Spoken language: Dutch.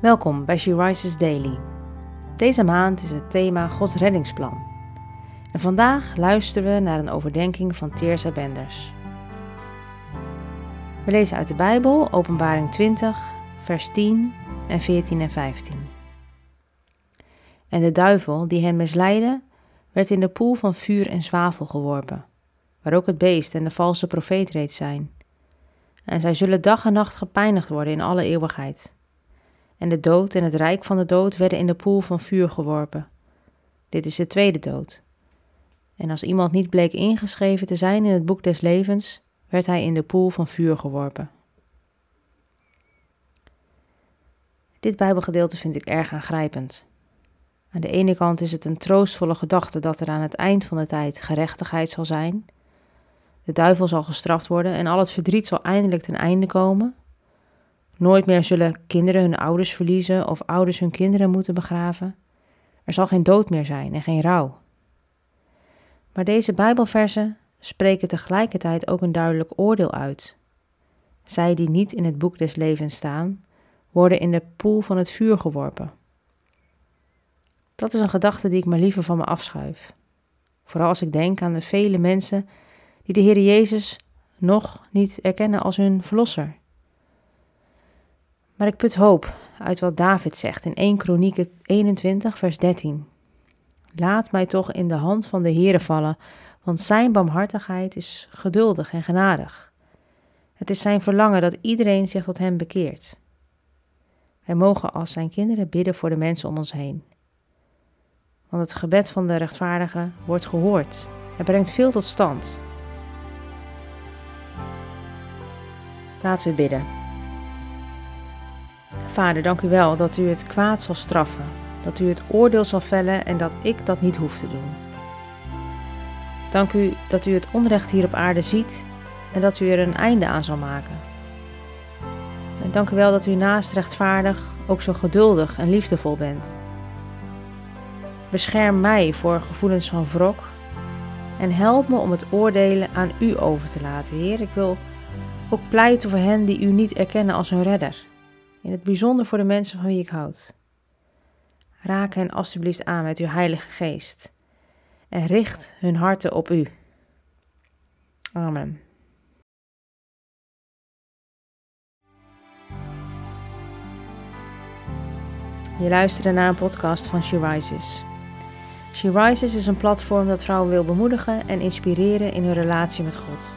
Welkom bij She Rises Daily. Deze maand is het thema Gods reddingsplan. En vandaag luisteren we naar een overdenking van Teersa Benders. We lezen uit de Bijbel, Openbaring 20, vers 10 en 14 en 15. En de duivel die hen misleidde, werd in de poel van vuur en zwavel geworpen, waar ook het beest en de valse profeet reeds zijn. En zij zullen dag en nacht gepijnigd worden in alle eeuwigheid en de dood en het rijk van de dood werden in de poel van vuur geworpen. Dit is de tweede dood. En als iemand niet bleek ingeschreven te zijn in het boek des levens, werd hij in de poel van vuur geworpen. Dit Bijbelgedeelte vind ik erg aangrijpend. Aan de ene kant is het een troostvolle gedachte dat er aan het eind van de tijd gerechtigheid zal zijn. De duivel zal gestraft worden en al het verdriet zal eindelijk ten einde komen. Nooit meer zullen kinderen hun ouders verliezen of ouders hun kinderen moeten begraven. Er zal geen dood meer zijn en geen rouw. Maar deze Bijbelversen spreken tegelijkertijd ook een duidelijk oordeel uit. Zij die niet in het boek des levens staan, worden in de poel van het vuur geworpen. Dat is een gedachte die ik maar liever van me afschuif. Vooral als ik denk aan de vele mensen die de Heer Jezus nog niet erkennen als hun verlosser. Maar ik put hoop uit wat David zegt in 1 Kronieken 21, vers 13. Laat mij toch in de hand van de Heere vallen, want zijn barmhartigheid is geduldig en genadig. Het is zijn verlangen dat iedereen zich tot hem bekeert. Wij mogen als zijn kinderen bidden voor de mensen om ons heen. Want het gebed van de rechtvaardige wordt gehoord. Het brengt veel tot stand. Laten we bidden. Vader, dank u wel dat u het kwaad zal straffen, dat u het oordeel zal vellen en dat ik dat niet hoef te doen. Dank u dat u het onrecht hier op aarde ziet en dat u er een einde aan zal maken. En dank u wel dat u naast rechtvaardig ook zo geduldig en liefdevol bent. Bescherm mij voor gevoelens van wrok en help me om het oordelen aan u over te laten, Heer. Ik wil ook pleiten voor hen die u niet erkennen als hun redder in het bijzonder voor de mensen van wie ik houd. Raak hen alstublieft aan met uw Heilige Geest en richt hun harten op u. Amen. Je luisterde naar een podcast van She Rises. She Rises is een platform dat vrouwen wil bemoedigen en inspireren in hun relatie met God.